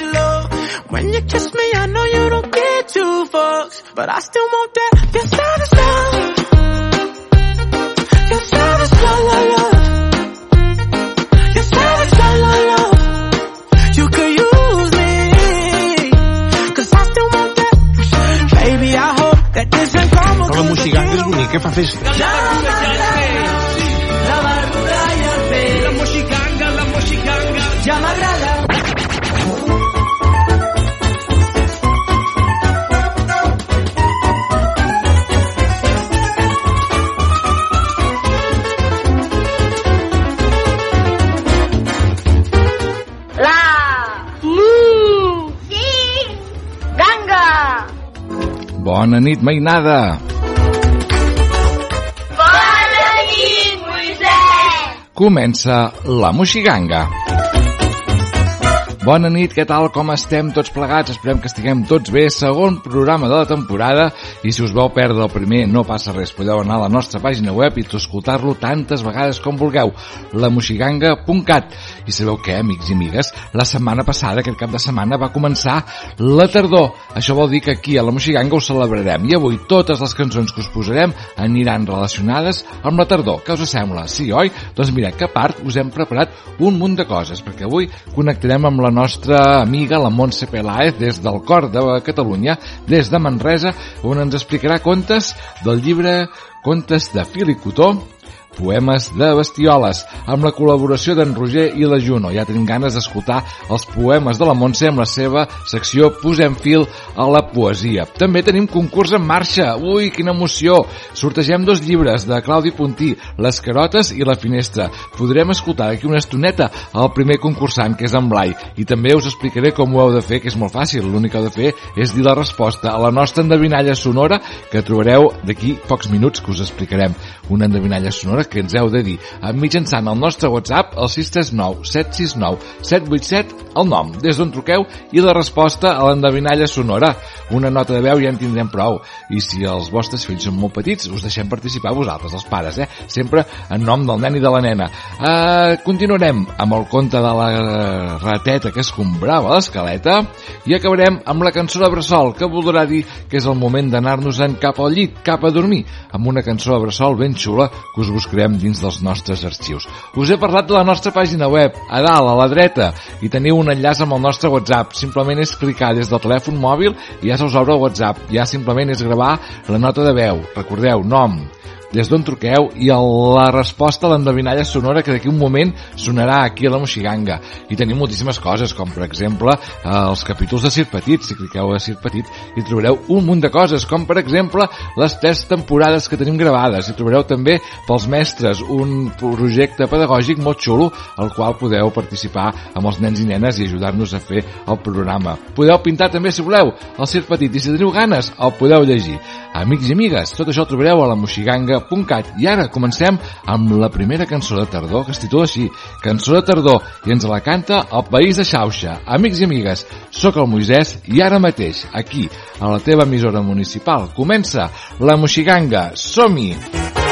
your love. When you kiss me, I know you don't get two fucks, but I still want that. Your savage love. Your savage love, love, love. Your savage love, love, love. You could use me, cause I still want that. Baby, I hope that this ain't karma. La moixiganga és bonica, fa festa. Bona nit, mainada! Bona nit, Moisès Comença la Moixiganga. Bona nit, què tal, com estem tots plegats? Esperem que estiguem tots bé. Segon programa de la temporada i si us vau perdre el primer no passa res. Podeu anar a la nostra pàgina web i escoltar-lo tantes vegades com vulgueu. lamoxiganga.cat I sabeu què, amics i amigues? La setmana passada, aquest cap de setmana, va començar la tardor. Això vol dir que aquí a la Moxiganga ho celebrarem i avui totes les cançons que us posarem aniran relacionades amb la tardor. Què us sembla? Sí, oi? Doncs mira, que part us hem preparat un munt de coses, perquè avui connectarem amb la nostra amiga, la Montse Peláez, des del cor de Catalunya, des de Manresa, on ens explicarà contes del llibre Contes de fil i cotó, Poemes de bestioles, amb la col·laboració d'en Roger i la Juno. Ja tenim ganes d'escoltar els poemes de la Montse amb la seva secció Posem fil a la poesia. També tenim concurs en marxa. Ui, quina emoció! Sortegem dos llibres de Claudi Puntí, Les carotes i la finestra. Podrem escoltar d'aquí una estoneta el primer concursant, que és en Blai, i també us explicaré com ho heu de fer, que és molt fàcil. L'únic que heu de fer és dir la resposta a la nostra endevinalla sonora que trobareu d'aquí pocs minuts que us explicarem. Una endevinalla sonora que ens heu de dir mitjançant el nostre WhatsApp al 639 769 787 el nom, des d'on truqueu i la resposta a l'endevinalla sonora. Una nota de veu ja en tindrem prou. I si els vostres fills són molt petits, us deixem participar vosaltres, els pares, eh? Sempre en nom del nen i de la nena. Uh, continuarem amb el conte de la rateta que escombrava l'escaleta i acabarem amb la cançó de Bressol, que voldrà dir que és el moment d'anar-nos-en cap al llit, cap a dormir, amb una cançó de Bressol ben xula que us buscarem dins dels nostres arxius. Us he parlat de la nostra pàgina web, a dalt, a la dreta, i teniu un enllaç amb el nostre WhatsApp. Simplement és clicar des del telèfon mòbil i ja se us obre el WhatsApp. Ja simplement és gravar la nota de veu. Recordeu, nom, des d'on truqueu i el, la resposta a l'endevinalla sonora que d'aquí un moment sonarà aquí a la Moxiganga. I tenim moltíssimes coses, com per exemple eh, els capítols de Sir Petit, si cliqueu a Sir Petit i trobareu un munt de coses, com per exemple les tres temporades que tenim gravades. I trobareu també pels mestres un projecte pedagògic molt xulo al qual podeu participar amb els nens i nenes i ajudar-nos a fer el programa. Podeu pintar també, si voleu, el Sir Petit i si teniu ganes el podeu llegir. Amics i amigues, tot això ho trobareu a la moxiganga.cat i ara comencem amb la primera cançó de tardor que es titula així, Cançó de tardor, i ens la canta el País de Xauxa. Amics i amigues, sóc el Moisès i ara mateix, aquí, a la teva emissora municipal, comença la moxiganga. Som-hi! En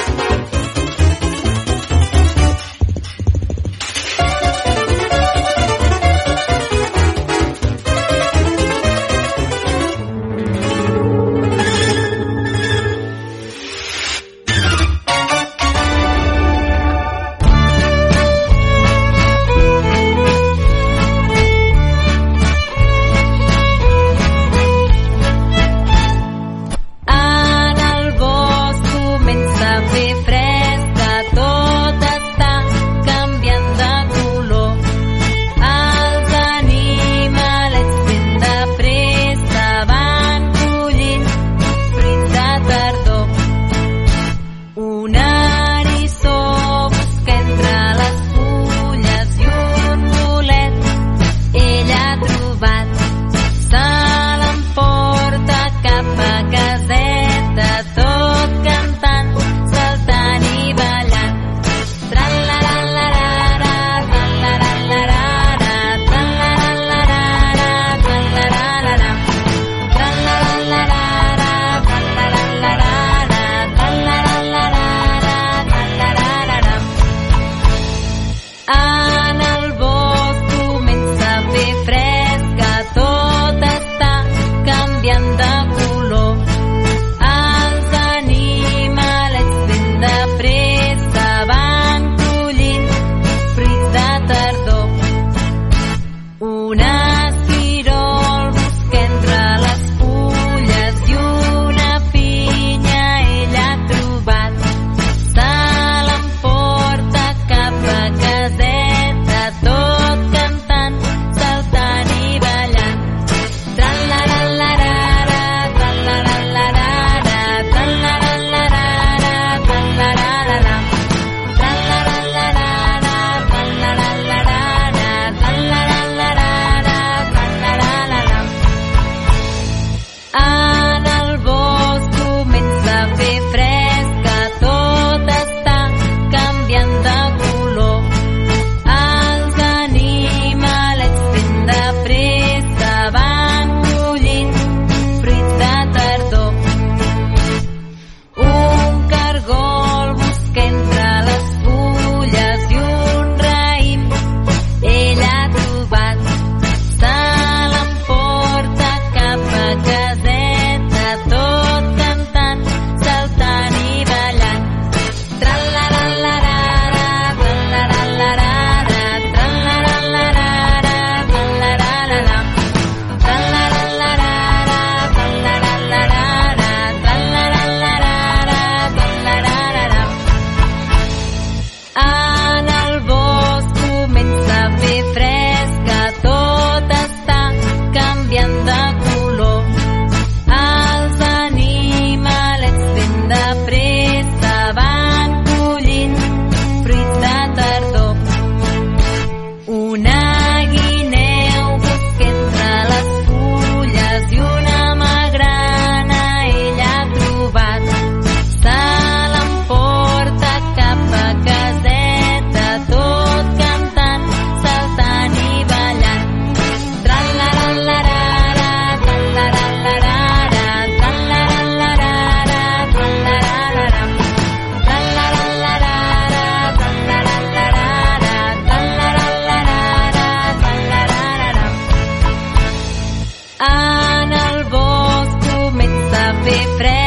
me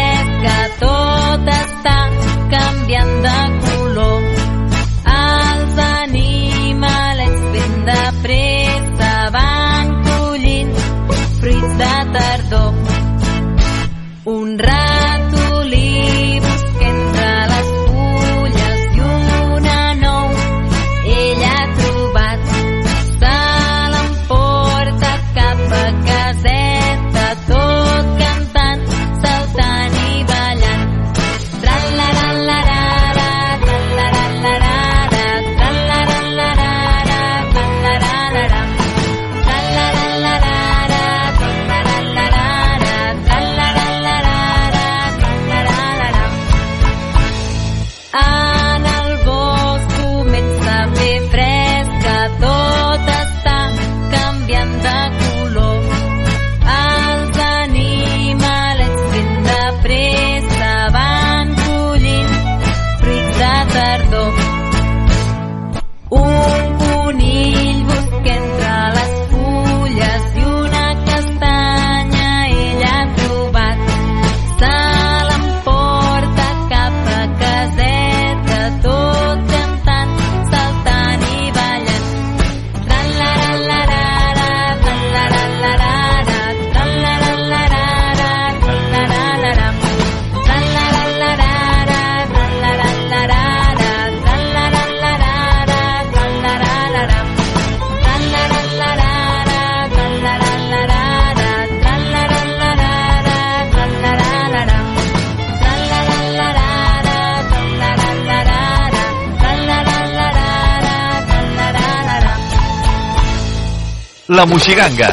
La Moixiganga.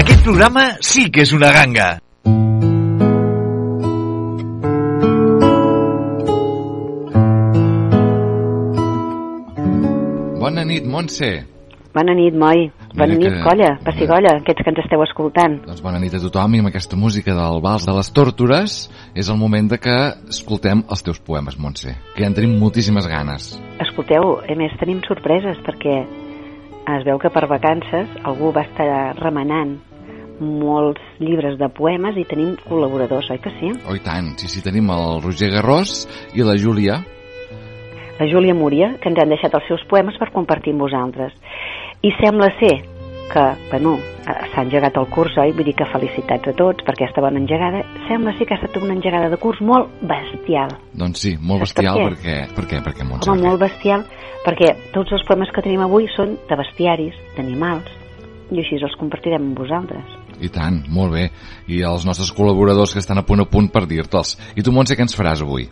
Aquest programa sí que és una ganga. Bona nit, Montse. Bona nit, Moi. Bona Mira nit, que- colla, Passigolla, aquests que ens esteu escoltant. Doncs bona nit a tothom i amb aquesta música del Vals de les Tórtores és el moment de que escoltem els teus poemes, Montse, que ja en tenim moltíssimes ganes. Escolteu, a més tenim sorpreses perquè es veu que per vacances algú va estar remenant molts llibres de poemes i tenim col·laboradors, oi que sí? Oh, tant, sí, sí, tenim el Roger Garrós i la Júlia. La Júlia Múria, que ens han deixat els seus poemes per compartir amb vosaltres. I sembla ser que, bueno, eh, s'ha engegat el curs, oi? Vull dir que felicitats a tots per aquesta bona engegada. Sembla ser que ha estat una engegada de curs molt bestial. Doncs sí, molt Saps per bestial què? perquè... Per què? Perquè? Home, per molt bestial, perquè tots els poemes que tenim avui són de bestiaris, d'animals, i així els compartirem amb vosaltres. I tant, molt bé. I els nostres col·laboradors que estan a punt a punt per dir-te'ls. I tu, Montse, què ens faràs avui?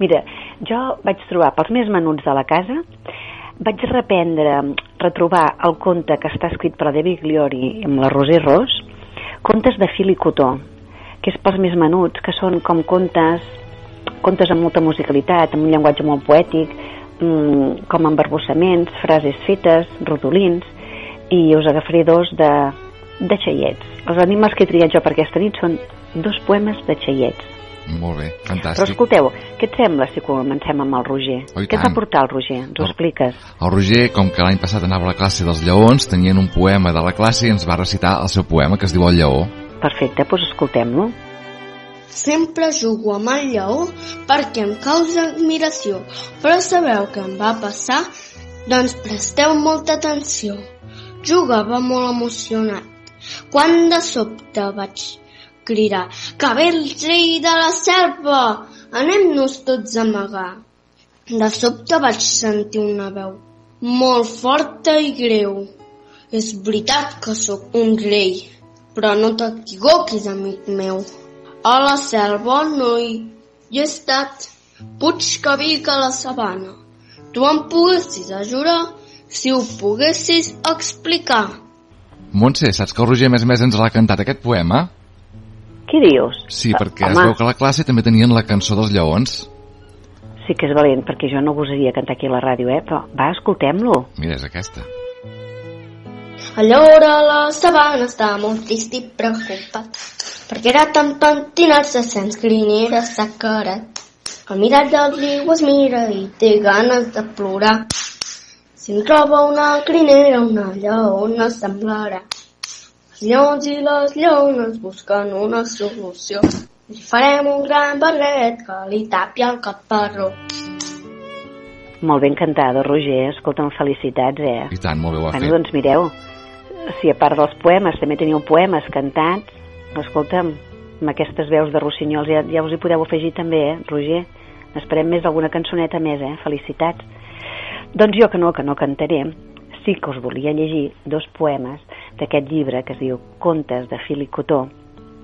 Mira, jo vaig trobar pels més menuts de la casa, vaig reprendre, retrobar el conte que està escrit per David Gliori amb la Roser Ros, contes de fil i cotó, que és pels més menuts, que són com contes, contes amb molta musicalitat, amb un llenguatge molt poètic, mm, com embarbussaments, frases fetes, rodolins, i us agafaré dos de, de xaiets. Els animals que he triat jo per aquesta nit són dos poemes de xaiets. Molt bé, Però fantàstic. escolteu, què et sembla si comencem amb el Roger? Oh, què et tant. va portar el Roger? Ens ho El- expliques? El Roger, com que l'any passat anava a la classe dels lleons, tenien un poema de la classe i ens va recitar el seu poema, que es diu El lleó. Perfecte, doncs escoltem-lo. Sempre jugo amb el lleó perquè em causa admiració, però sabeu què em va passar? Doncs presteu molta atenció. Jugava molt emocionat, quan de sobte vaig cridar que ve el rei de la selva, anem-nos tots a amagar. De sobte vaig sentir una veu molt forta i greu. És veritat que sóc un rei, però no t'equivoquis, amic meu. A la selva no hi, hi he estat. Puig que vic a la sabana. Tu em poguessis ajudar si ho poguessis explicar. Montse, saps que el Roger, més més, ens l'ha cantat aquest poema? Què dius? Sí, perquè es Home, veu que a la classe també tenien la cançó dels lleons. sí que és valent, perquè jo no gosaria cantar aquí a la ràdio, eh? Però va, escoltem-lo. Mira, és aquesta. Allora la sabana està molt trist i preocupat perquè era tan pentinat se sents grinera sacarat. Al mirat del riu es mira i té ganes de plorar. Si em troba una crinera, una lleona semblarà. Els lleons i les lleones busquen una solució. Li farem un gran barret que li tapi el caparró. Molt ben cantada, Roger. Escolta'm, felicitats, eh? I tant, molt bé ho ha Bueno, fet. doncs mireu, si a part dels poemes també teniu poemes cantats, escolta'm, amb aquestes veus de rossinyols ja, ja us hi podeu afegir també, eh, Roger? N'esperem més alguna cançoneta més, eh? Felicitats. Doncs jo que no, que no cantaré, sí que us volia llegir dos poemes d'aquest llibre que es diu Contes de fil i cotó,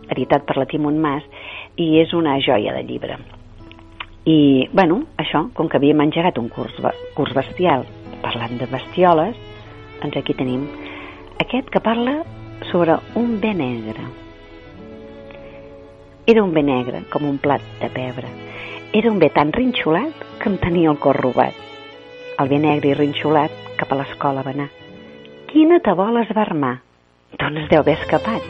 editat per la Timon Mas, i és una joia de llibre. I, bueno, això, com que havíem engegat un curs, curs bestial parlant de bestioles, doncs aquí tenim aquest que parla sobre un bé negre. Era un bé negre, com un plat de pebre. Era un bé tan rinxolat que em tenia el cor robat. El bé negre i rinxolat cap a l'escola va anar. Quina tabola es va armar? D'on es deu haver escapat?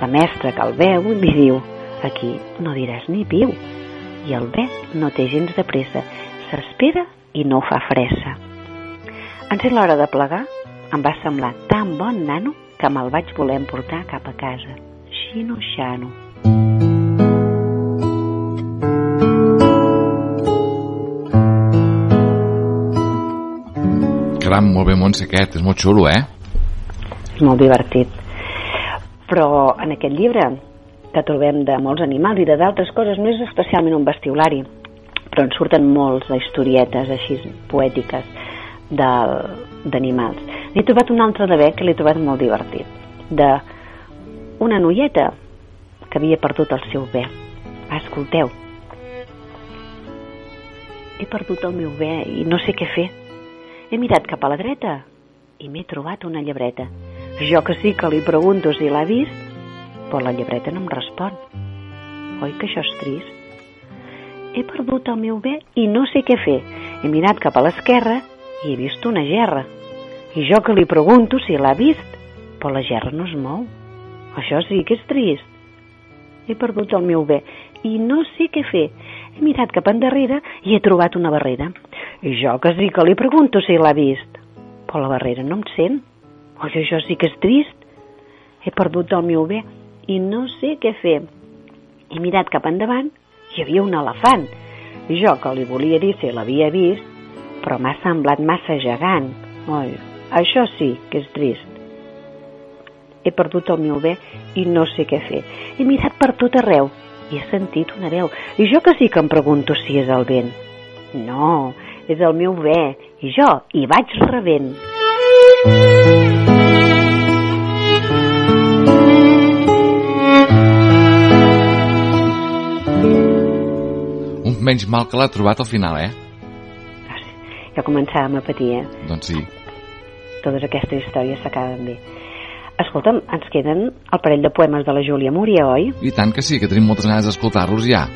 La mestra que el veu li diu aquí no diràs ni piu. I el bé no té gens de pressa. S'espera i no fa fressa. En ser l'hora de plegar, em va semblar tan bon nano que me'l vaig voler emportar cap a casa. Xino xano. Caram, molt bé, Montse, aquest. És molt xulo, eh? És molt divertit. Però en aquest llibre que trobem de molts animals i de d'altres coses, no és especialment un bestiolari, però en surten molts d'historietes així poètiques d'animals. N'he trobat un altre de bé que l'he trobat molt divertit, de una noieta que havia perdut el seu bé. Va, escolteu. he perdut el meu bé i no sé què fer. He mirat cap a la dreta i m'he trobat una llebreta. Jo que sí que li pregunto si l'ha vist, però la llebreta no em respon. Oi que això és trist? He perdut el meu bé i no sé què fer. He mirat cap a l'esquerra i he vist una gerra. I jo que li pregunto si l'ha vist, però la gerra no es mou. Això sí que és trist. He perdut el meu bé i no sé què fer. He mirat cap endarrere i he trobat una barrera. I jo que sí que li pregunto si l'ha vist, però la barrera no em sent. Oi, això sí que és trist. He perdut el meu bé i no sé què fer. He mirat cap endavant hi havia un elefant. I jo que li volia dir si l'havia vist, però m'ha semblat massa gegant. Oi, això sí que és trist. He perdut el meu bé i no sé què fer. He mirat per tot arreu i he sentit una veu. I jo que sí que em pregunto si és el vent. No, és el meu bé i jo hi vaig rebent. Un menys mal que l'ha trobat al final, eh? Ja començàvem a patir, eh? Doncs sí. Totes aquestes històries s'acaben bé. Escolta'm, ens queden el parell de poemes de la Júlia Múria, oi? I tant que sí, que tenim moltes ganes d'escoltar-los ja.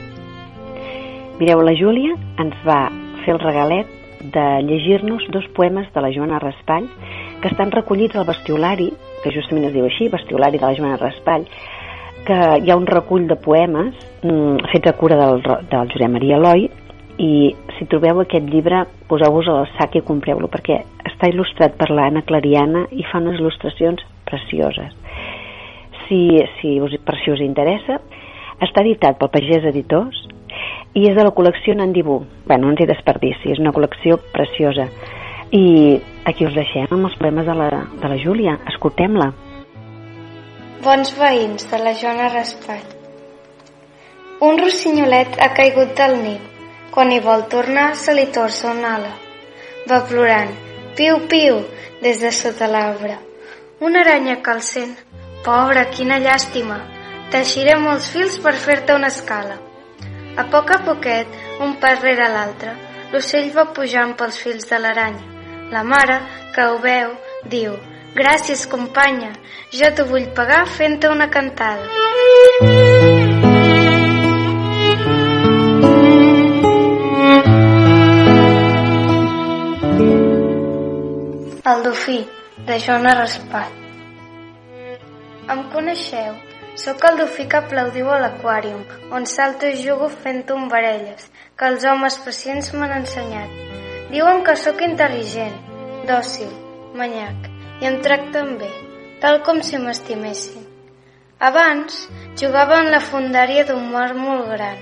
Mireu, la Júlia ens va fer el regalet de llegir-nos dos poemes de la Joana Raspall que estan recollits al bestiolari, que justament es diu així, bestiolari de la Joana Raspall, que hi ha un recull de poemes mm, fets a cura del, del Josep Maria Eloi i si trobeu aquest llibre poseu-vos al sac i compreu-lo perquè està il·lustrat per l'Anna Clariana i fa unes il·lustracions precioses. Si, si us, per si us interessa està editat pel Pagès Editors i és de la col·lecció Nandibú bueno, no ens hi desperdici, és una col·lecció preciosa i aquí us deixem amb els poemes de la, de la Júlia escoltem-la Bons veïns de la Joana Raspall. Un rossinyolet ha caigut del nit. Quan hi vol tornar, se li torça una ala. Va plorant, piu, piu, des de sota l'arbre. Una aranya que el sent. Pobre, quina llàstima. Teixiré molts fils per fer-te una escala. A poc a poquet, un pas rere l'altre, l'ocell va pujant pels fils de l'aranya. La mare, que ho veu, diu Gràcies, companya, jo t'ho vull pagar fent-te una cantada. El dofí, de Joana Raspat. Em coneixeu? Sóc el dofí que aplaudiu a l'aquàrium, on salto i jugo fent tombarelles, que els homes pacients m'han ensenyat. Diuen que sóc intel·ligent, dòcil, manyac, i em tracten bé, tal com si m'estimessin. Abans jugava en la fundària d'un mar molt gran,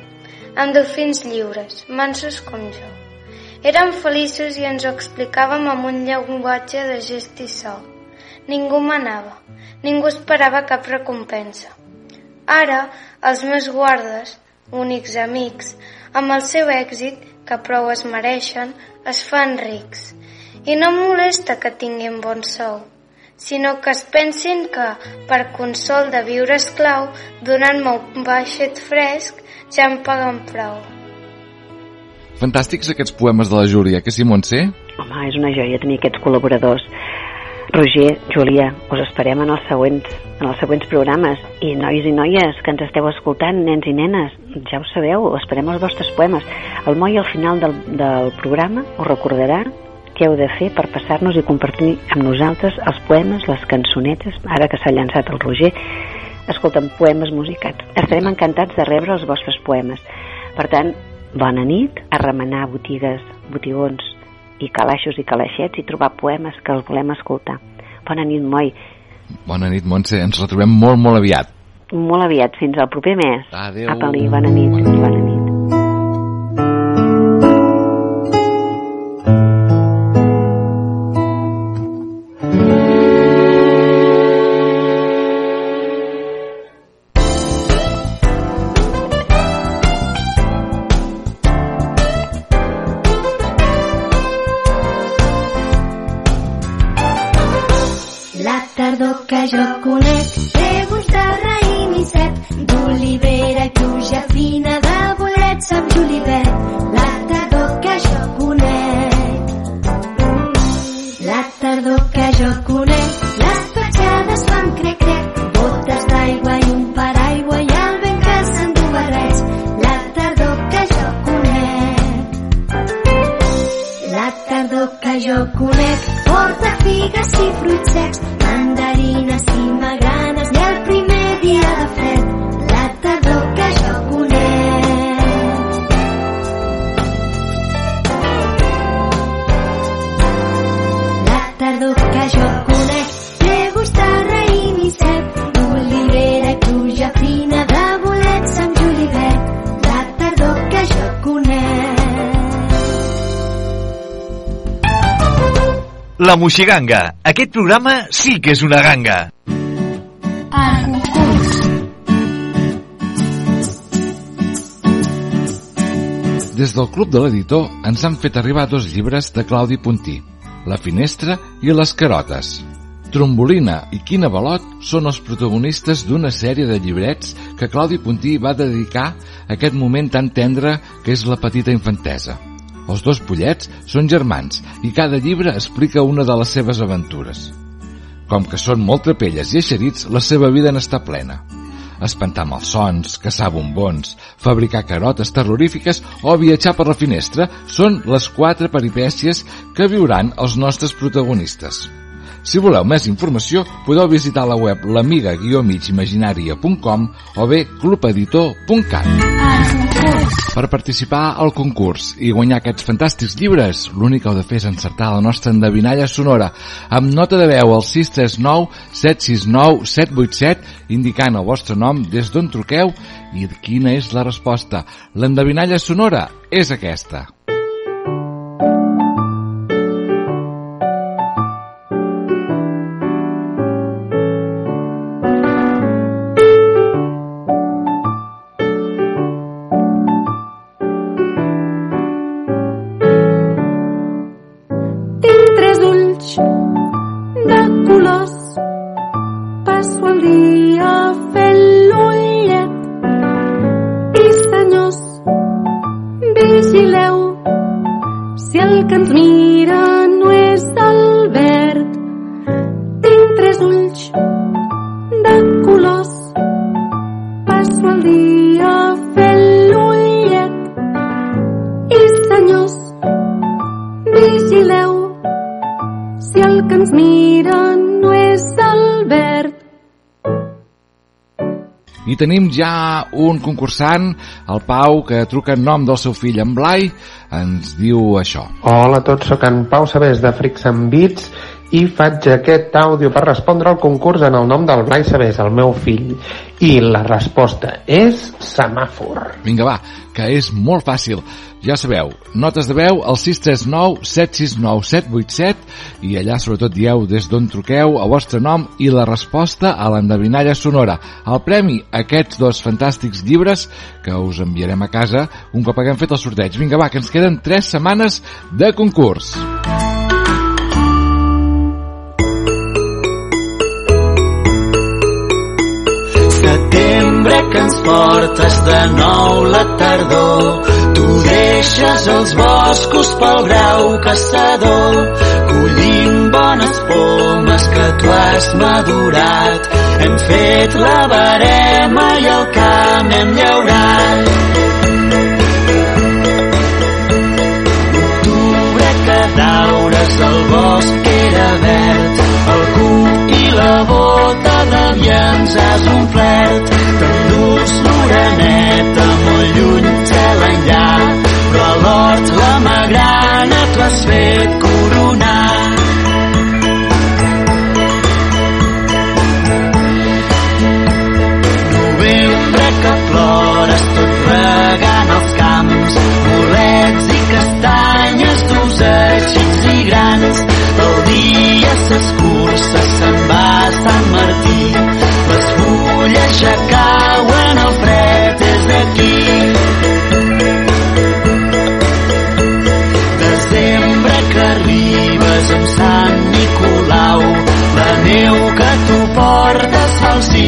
amb dofins lliures, mansos com jo. Érem feliços i ens ho explicàvem amb un llenguatge de gest i so. Ningú manava, ningú esperava cap recompensa. Ara, els meus guardes, únics amics, amb el seu èxit, que prou es mereixen, es fan rics. I no molesta que tinguin bon sou, sinó que es pensin que, per consol de viure esclau, donant-me un baixet fresc, ja em paguen prou. Fantàstics aquests poemes de la Júlia, que sí, Montse? Home, és una joia tenir aquests col·laboradors. Roger, Júlia, us esperem en els següents, en els següents programes. I nois i noies que ens esteu escoltant, nens i nenes, ja ho sabeu, esperem els vostres poemes. El Moi al final del, del programa us recordarà què heu de fer per passar-nos i compartir amb nosaltres els poemes, les cançonetes, ara que s'ha llançat el Roger, escolta'm, poemes musicats. Estarem encantats de rebre els vostres poemes. Per tant, bona nit, a remenar botigues, botigons i calaixos i calaixets i trobar poemes que els volem escoltar. Bona nit, Moi. Bona nit, Montse. Ens retrobem molt, molt aviat. Molt aviat, fins al proper mes. Adéu. Apa-li, bona nit, bona nit. La Moixiganga. Aquest programa sí que és una ganga. Des del Club de l'Editor ens han fet arribar dos llibres de Claudi Puntí, La finestra i les carotes. Trombolina i Quina Balot són els protagonistes d'una sèrie de llibrets que Claudi Puntí va dedicar a aquest moment tan tendre que és la petita infantesa. Els dos pollets són germans i cada llibre explica una de les seves aventures. Com que són molt trapelles i eixerits, la seva vida n'està plena. Espantar malsons, caçar bombons, fabricar carotes terrorífiques o viatjar per la finestra són les quatre peripècies que viuran els nostres protagonistes. Si voleu més informació, podeu visitar la web l'amiga-migimaginaria.com o bé clubeditor.cat. Per participar al concurs i guanyar aquests fantàstics llibres, l'únic que heu de fer és encertar la nostra endevinalla sonora amb nota de veu al 639 769 787 indicant el vostre nom des d'on truqueu i quina és la resposta. L'endevinalla sonora és aquesta. Tenim ja un concursant, el Pau, que truca en nom del seu fill, en Blai, ens diu això. Hola a tots, sóc en Pau Sabés de Freaks and Beats i faig aquest àudio per respondre al concurs en el nom del Blai Sabés, el meu fill. I la resposta és semàfor. Vinga, va, que és molt fàcil. Ja sabeu, notes de veu al 639 769 787 i allà sobretot dieu des d'on truqueu el vostre nom i la resposta a l'endevinalla sonora. El premi, aquests dos fantàstics llibres que us enviarem a casa un cop haguem fet el sorteig. Vinga, va, que ens queden 3 setmanes de concurs. Setembre ens portes de nou la tardor. Tu deixes els boscos pel grau caçador, collint bones pomes que tu has madurat. Hem fet la barema i el camp hem llaurat. L'octubre que daures al bosc era verd, el i la bota de has omplert. L'oreneta molt lluny, cel enllà, però l'hort la magrana t'ho has fet coronar.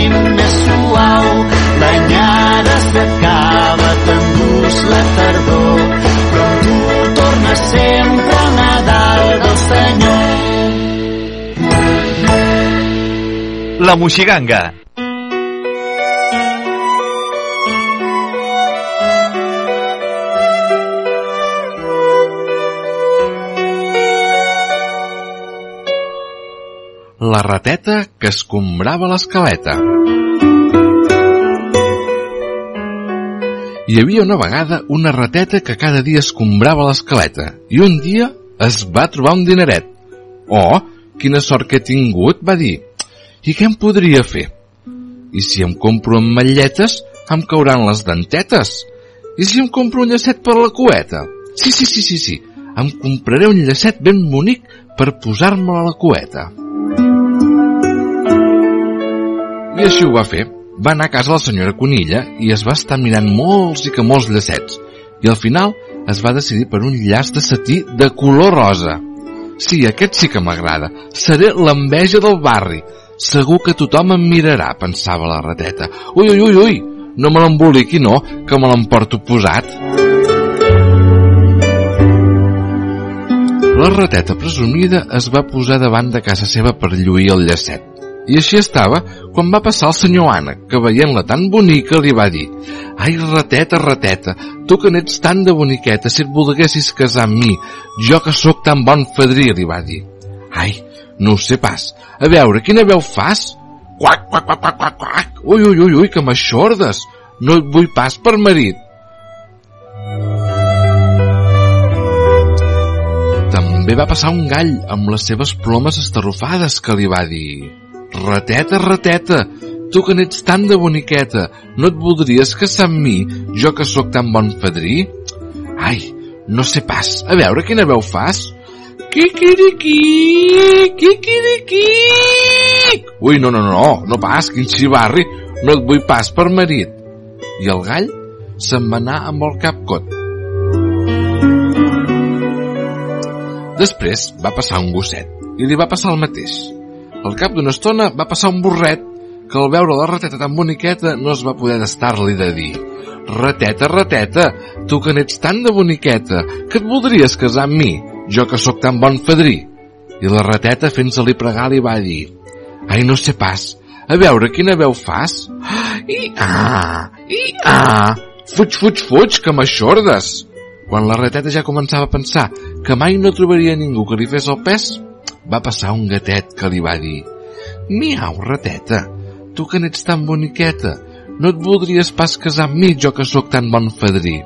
Cim més suau, l'anyada s'acaba, t'endús la tardor, però tu torna sempre el Nadal del Senyor. La Moixiganga. La rateta que escombrava l'escaleta. Hi havia una vegada una rateta que cada dia escombrava l'escaleta i un dia es va trobar un dineret. Oh, quina sort que he tingut, va dir. I què em podria fer? I si em compro ametlletes, em cauran les dentetes. I si em compro un llacet per la cueta? Sí, sí, sí, sí, sí. Em compraré un llacet ben bonic per posar-me a la cueta. I així ho va fer. Va anar a casa la senyora Conilla i es va estar mirant molts i que molts llacets. I al final es va decidir per un llaç de setí de color rosa. Sí, aquest sí que m'agrada. Seré l'enveja del barri. Segur que tothom em mirarà, pensava la rateta. Ui, ui, ui, ui, no me l'emboliqui, no, que me l'emporto posat. La rateta presumida es va posar davant de casa seva per lluir el llacet. I així estava quan va passar el senyor Anna, que veient-la tan bonica li va dir «Ai, rateta, rateta, tu que n'ets tan de boniqueta, si et volguessis casar amb mi, jo que sóc tan bon fadrí», li va dir. «Ai, no ho sé pas. A veure, quina veu fas?» «Quac, quac, quac, quac, quac, quac. Ui, ui, ui, ui, que m'aixordes. No et vull pas per marit». També va passar un gall amb les seves plomes estarrufades que li va dir Rateta, rateta, tu que n'ets tan de boniqueta, no et voldries casar amb mi, jo que sóc tan bon fadrí? Ai, no sé pas, a veure quina veu fas. Quiquiriqui, quiquiriqui. Ui, no, no, no, no pas, quin xivarri, no et vull pas per marit. I el gall se'n va anar amb el cap cot. Després va passar un gosset i li va passar el mateix. Al cap d'una estona va passar un burret que al veure la rateta tan boniqueta no es va poder estar-li de dir Rateta, rateta, tu que n'ets tan de boniqueta, que et voldries casar amb mi, jo que sóc tan bon fadrí. I la rateta fent-se-li pregar li va dir Ai, no sé pas, a veure quina veu fas. I ah, i ah, fuig, fuig, fuig, que m'aixordes. Quan la rateta ja començava a pensar que mai no trobaria ningú que li fes el pes, va passar un gatet que li va dir Miau, rateta, tu que n'ets tan boniqueta, no et voldries pas casar amb mi, jo que sóc tan bon fadrí.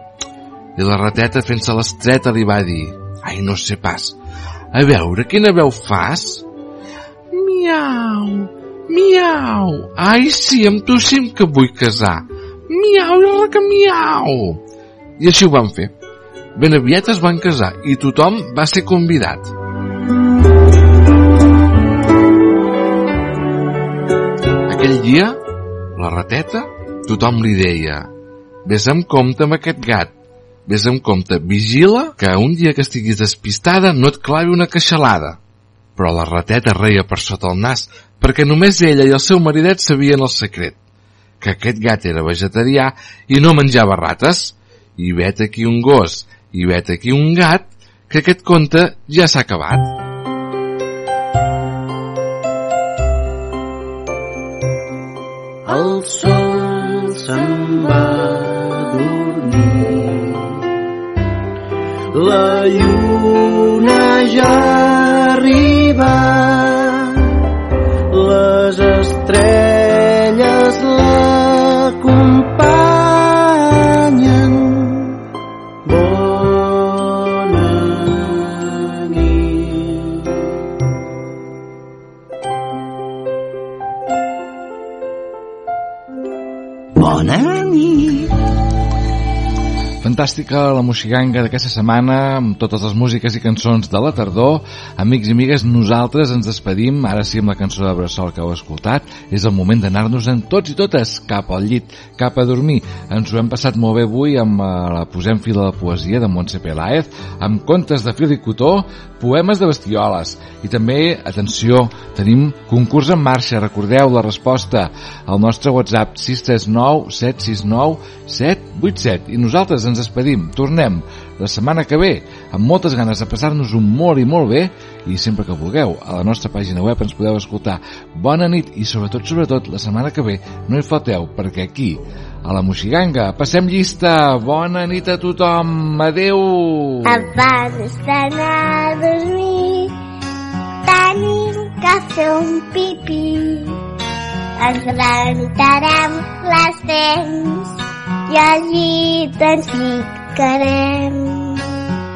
I la rateta fent-se l'estreta li va dir Ai, no sé pas, a veure, quina veu fas? Miau, miau, ai sí, amb tu sí que vull casar. Miau, i que miau. I així ho van fer. Ben aviat es van casar i tothom va ser convidat. Aquell dia, la rateta, tothom li deia Ves amb compte amb aquest gat, ves amb compte, vigila que un dia que estiguis despistada no et clavi una queixalada. Però la rateta reia per sota el nas perquè només ella i el seu maridet sabien el secret, que aquest gat era vegetarià i no menjava rates. I vet aquí un gos, i vet aquí un gat, que aquest conte ja s'ha acabat. El sol se'n va dormir. La lluna ja arriba. Les estrelles Fantàstica la moxiganga d'aquesta setmana amb totes les músiques i cançons de la tardor. Amics i amigues, nosaltres ens despedim, ara sí amb la cançó de Bressol que heu escoltat. És el moment d'anar-nos en tots i totes cap al llit, cap a dormir. Ens ho hem passat molt bé avui amb eh, la Posem fil a la poesia de Montse Peláez, amb contes de fil i cotó, poemes de bestioles. I també, atenció, tenim concurs en marxa. Recordeu la resposta al nostre WhatsApp 639 769 787. I nosaltres ens despedim. Tornem la setmana que ve amb moltes ganes de passar-nos un molt i molt bé i sempre que vulgueu a la nostra pàgina web ens podeu escoltar. Bona nit i sobretot, sobretot, la setmana que ve no hi falteu perquè aquí a la Moxiganga. Passem llista. Bona nit a tothom. Adeu. Abans d'anar a dormir tenim que fer un pipí. Ens rentarem les dents i al llit ens ficarem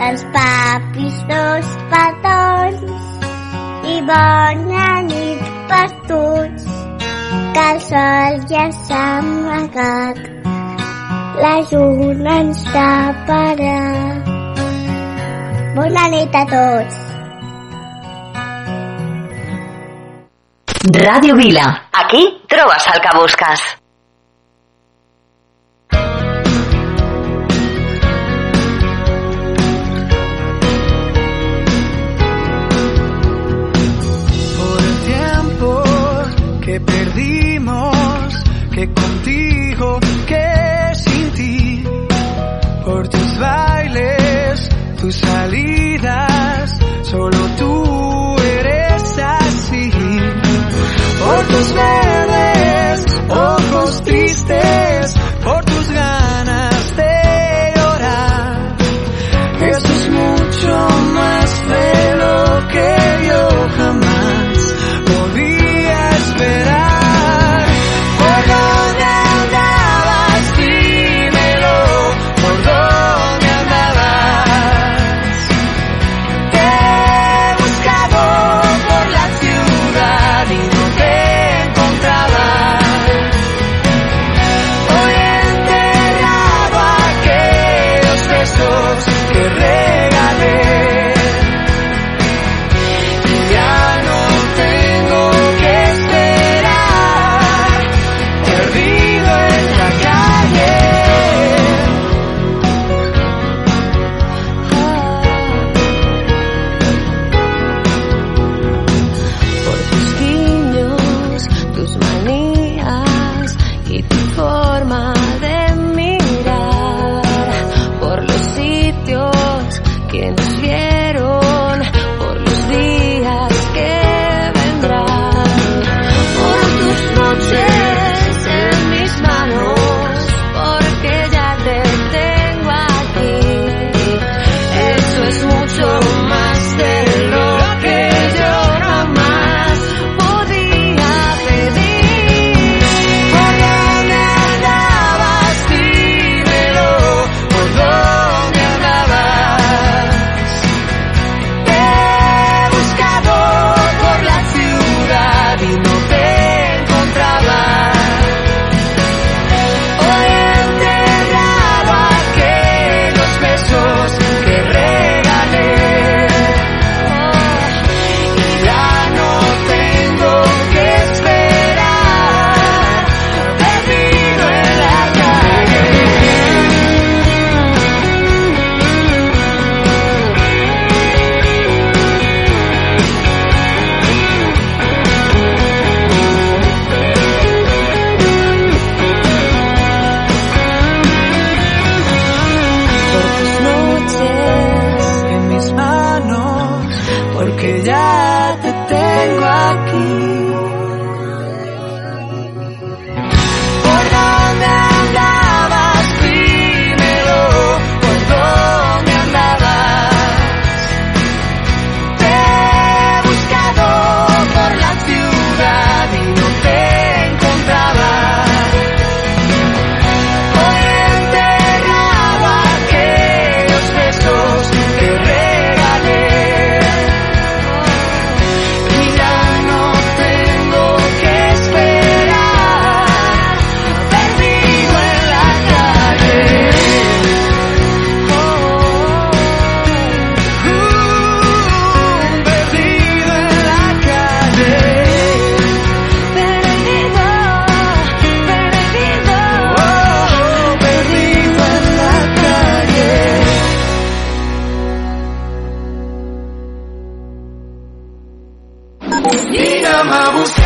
els papis dos petons i bona nit per tots que el sol ja s'ha amagat la lluna ens taparà bona nit a tots Ràdio Vila. Aquí trobes el que busques. Que contigo, que sin ti, por tus bailes, tus salidas, solo tú eres así, por tus verdes ojos tristes,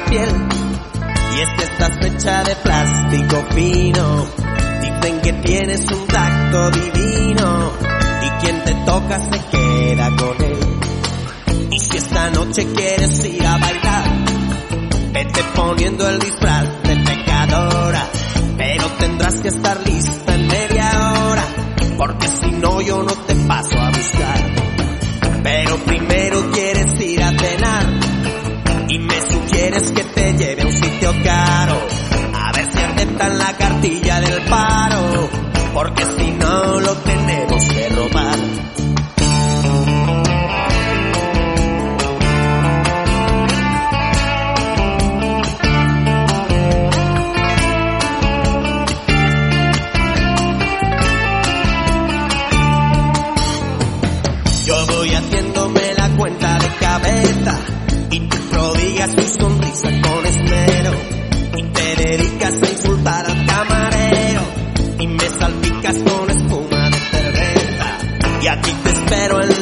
piel. Y es que estás fecha de plástico fino. Dicen que tienes un tacto divino. Y quien te toca se queda con él. Y si esta noche quieres ir a bailar, vete poniendo el disfraz de pecadora. Pero tendrás que estar lista en media hora. Porque si no, yo no te paso a buscar. Pero primero quieres que te lleve a un sitio caro. A ver si aceptan la cartilla del paro. Porque si no lo tenemos aquí te espero en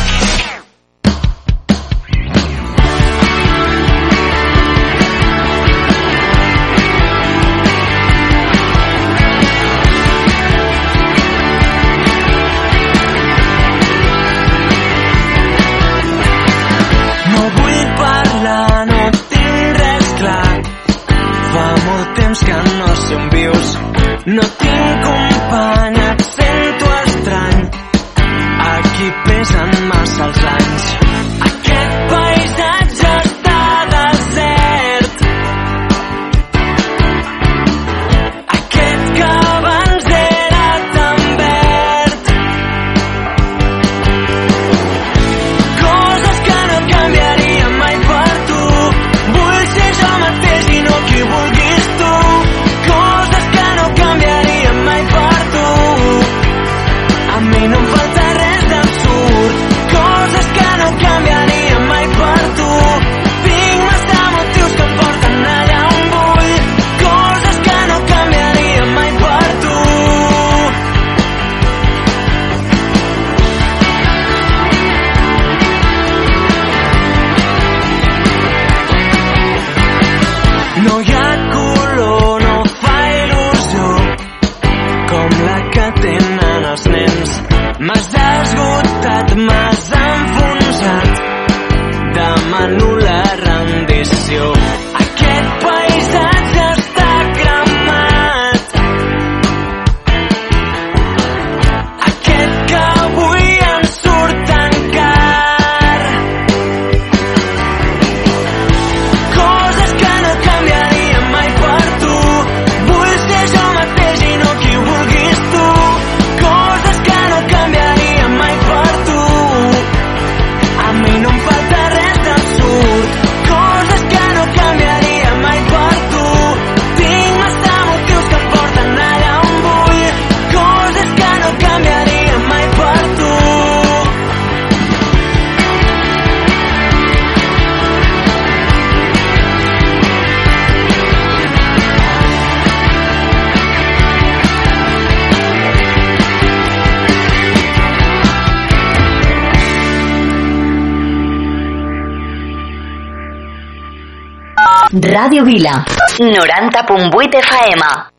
Vila. 90.8 FM.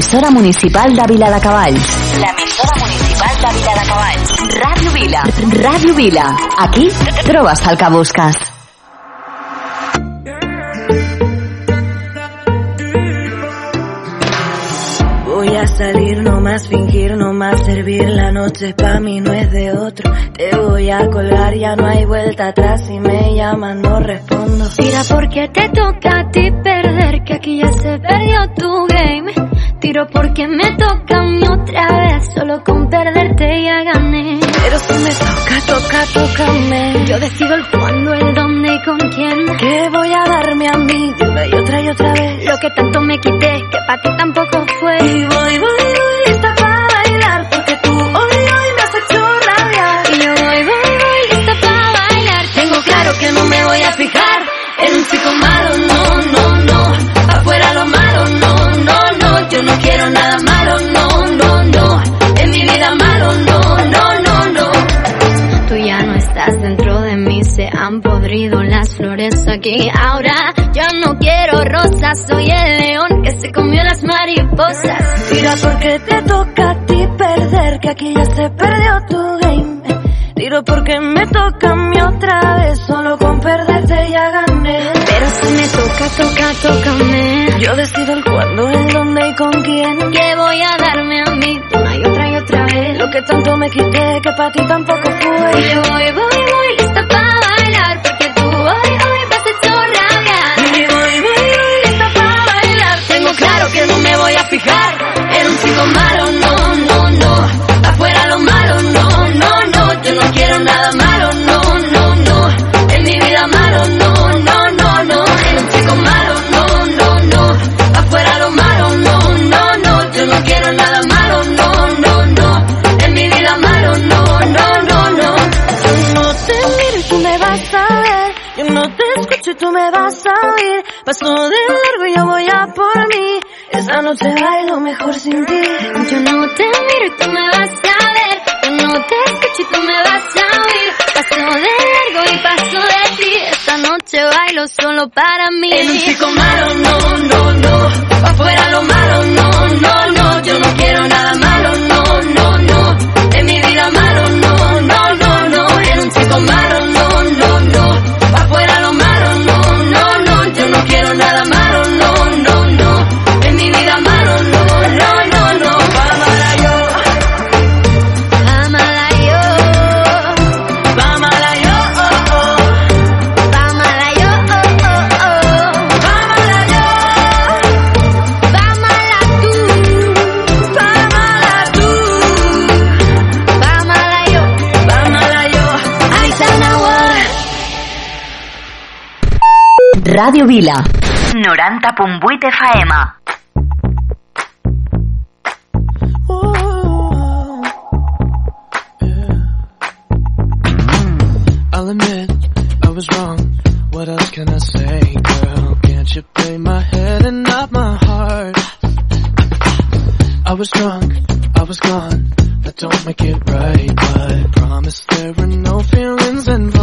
l'emissora municipal de Vila de Cavalls. L'emissora municipal de Vila de Cavalls. Ràdio Vila. Radio Vila. Aquí trobes el que. Voy a salir, no más fingir, no más servir. La noche pa' mí no es de otro. Te voy a colgar, ya no hay vuelta atrás. Si me llaman, no respondo. Mira, porque te toca a ti perder, que aquí ya se perdió tu game porque me toca mí otra vez. Solo con perderte ya gané. Pero si me toca, toca, tócame. Yo decido el cuándo, el dónde y con quién. Que voy a darme a mí de una y otra y otra vez. Lo que tanto me quité, que para ti tampoco fue. Y voy, voy, voy. Aquí. Ahora yo no quiero rosas, soy el león que se comió las mariposas. Tira porque te toca a ti perder, que aquí ya se perdió tu game. Tiro porque me toca a mí otra vez, solo con perderte ya gané. Pero si me toca, toca, tócame. Yo decido el cuándo, el dónde y con quién. Que voy a darme a mí una y otra y otra vez. Lo que tanto me quité, que para ti tampoco fue. Y voy, voy, voy, Esa noche bailo mejor sin ti. Yo no te miro y tú me vas a ver. Yo no te escucho y tú me vas a oír. Paso de largo y paso de ti. Esta noche bailo solo para mí. En un chico malo, no, no, no. Afuera lo malo, no, no, no. Yo no quiero nada malo, no, no, no. En mi vida malo, no, no, no, no. En un chico malo, Ràdio Vila. 90.8 FM. I'll admit I was wrong. What else can I say, girl? Can't you play my head and not my heart? I was drunk, I was gone. That don't make it right, but promise there were no feelings involved.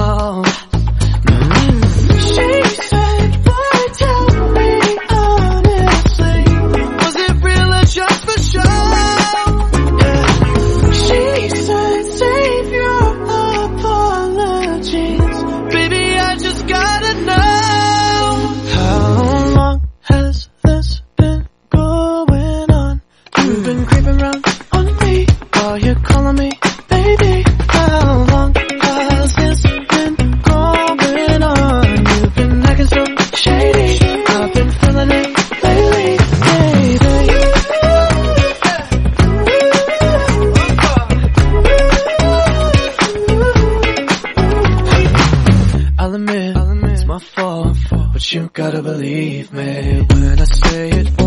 Gotta believe me when I say it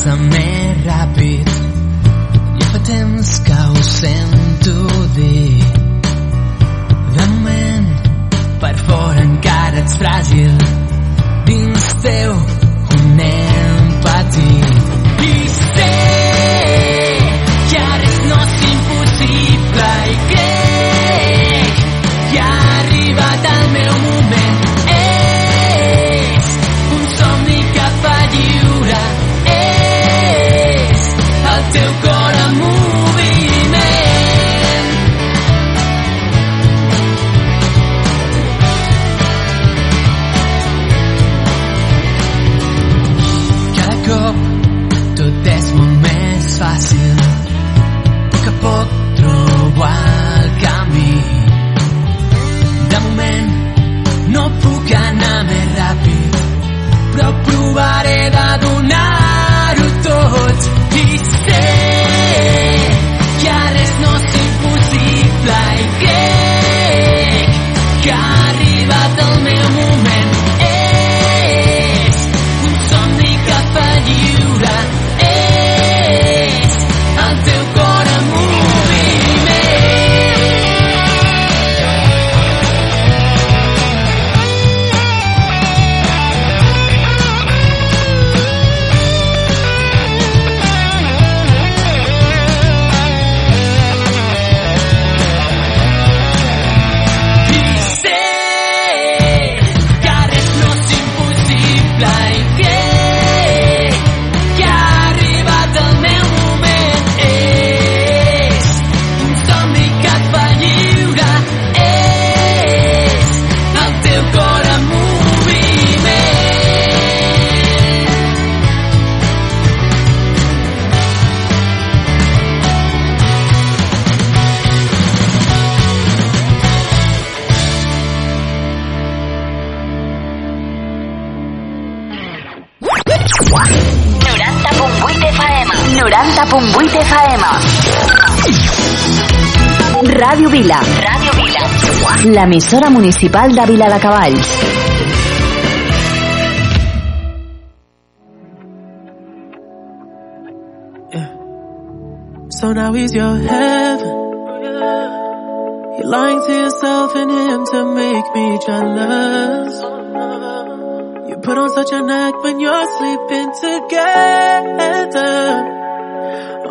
Passa més ràpid i fa temps que ho sento dir de moment per fora encara ets fràgil dins teu però provaré L'emissora municipal de Vila de Cavalls. So now he's your heaven. You're lying to yourself and him to make me jealous. You put on such an act when you're sleeping together.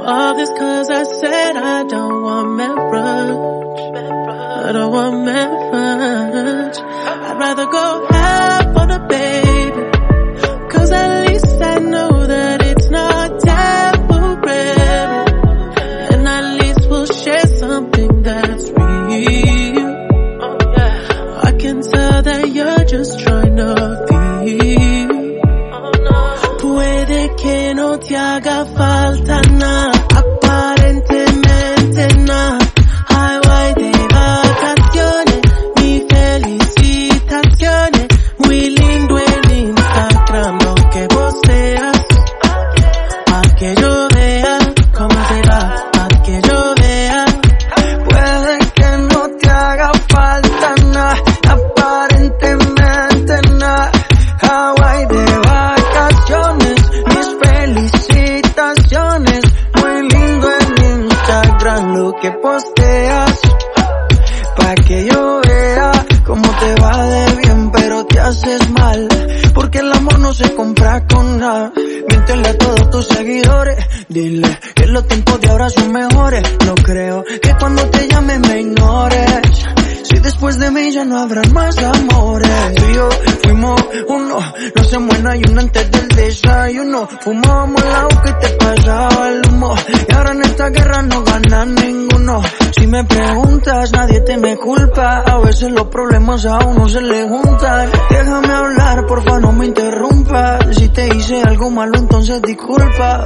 All this cause I said I don't want marriage. I don't want marriage. Rather go a uno se le junta. Déjame hablar, porfa, no me interrumpas. Si te hice algo malo, entonces disculpa.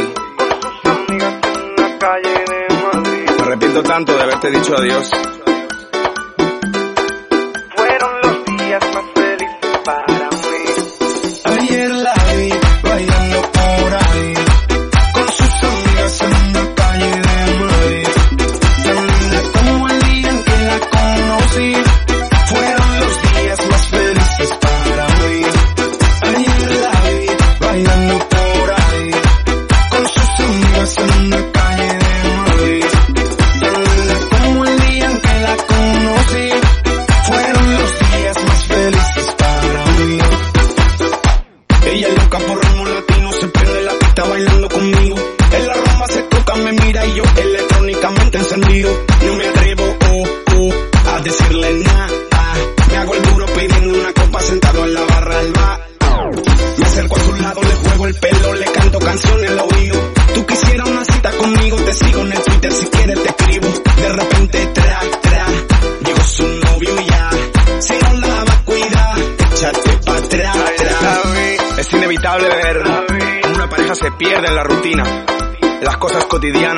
tanto de haberte dicho adiós. cotidiano.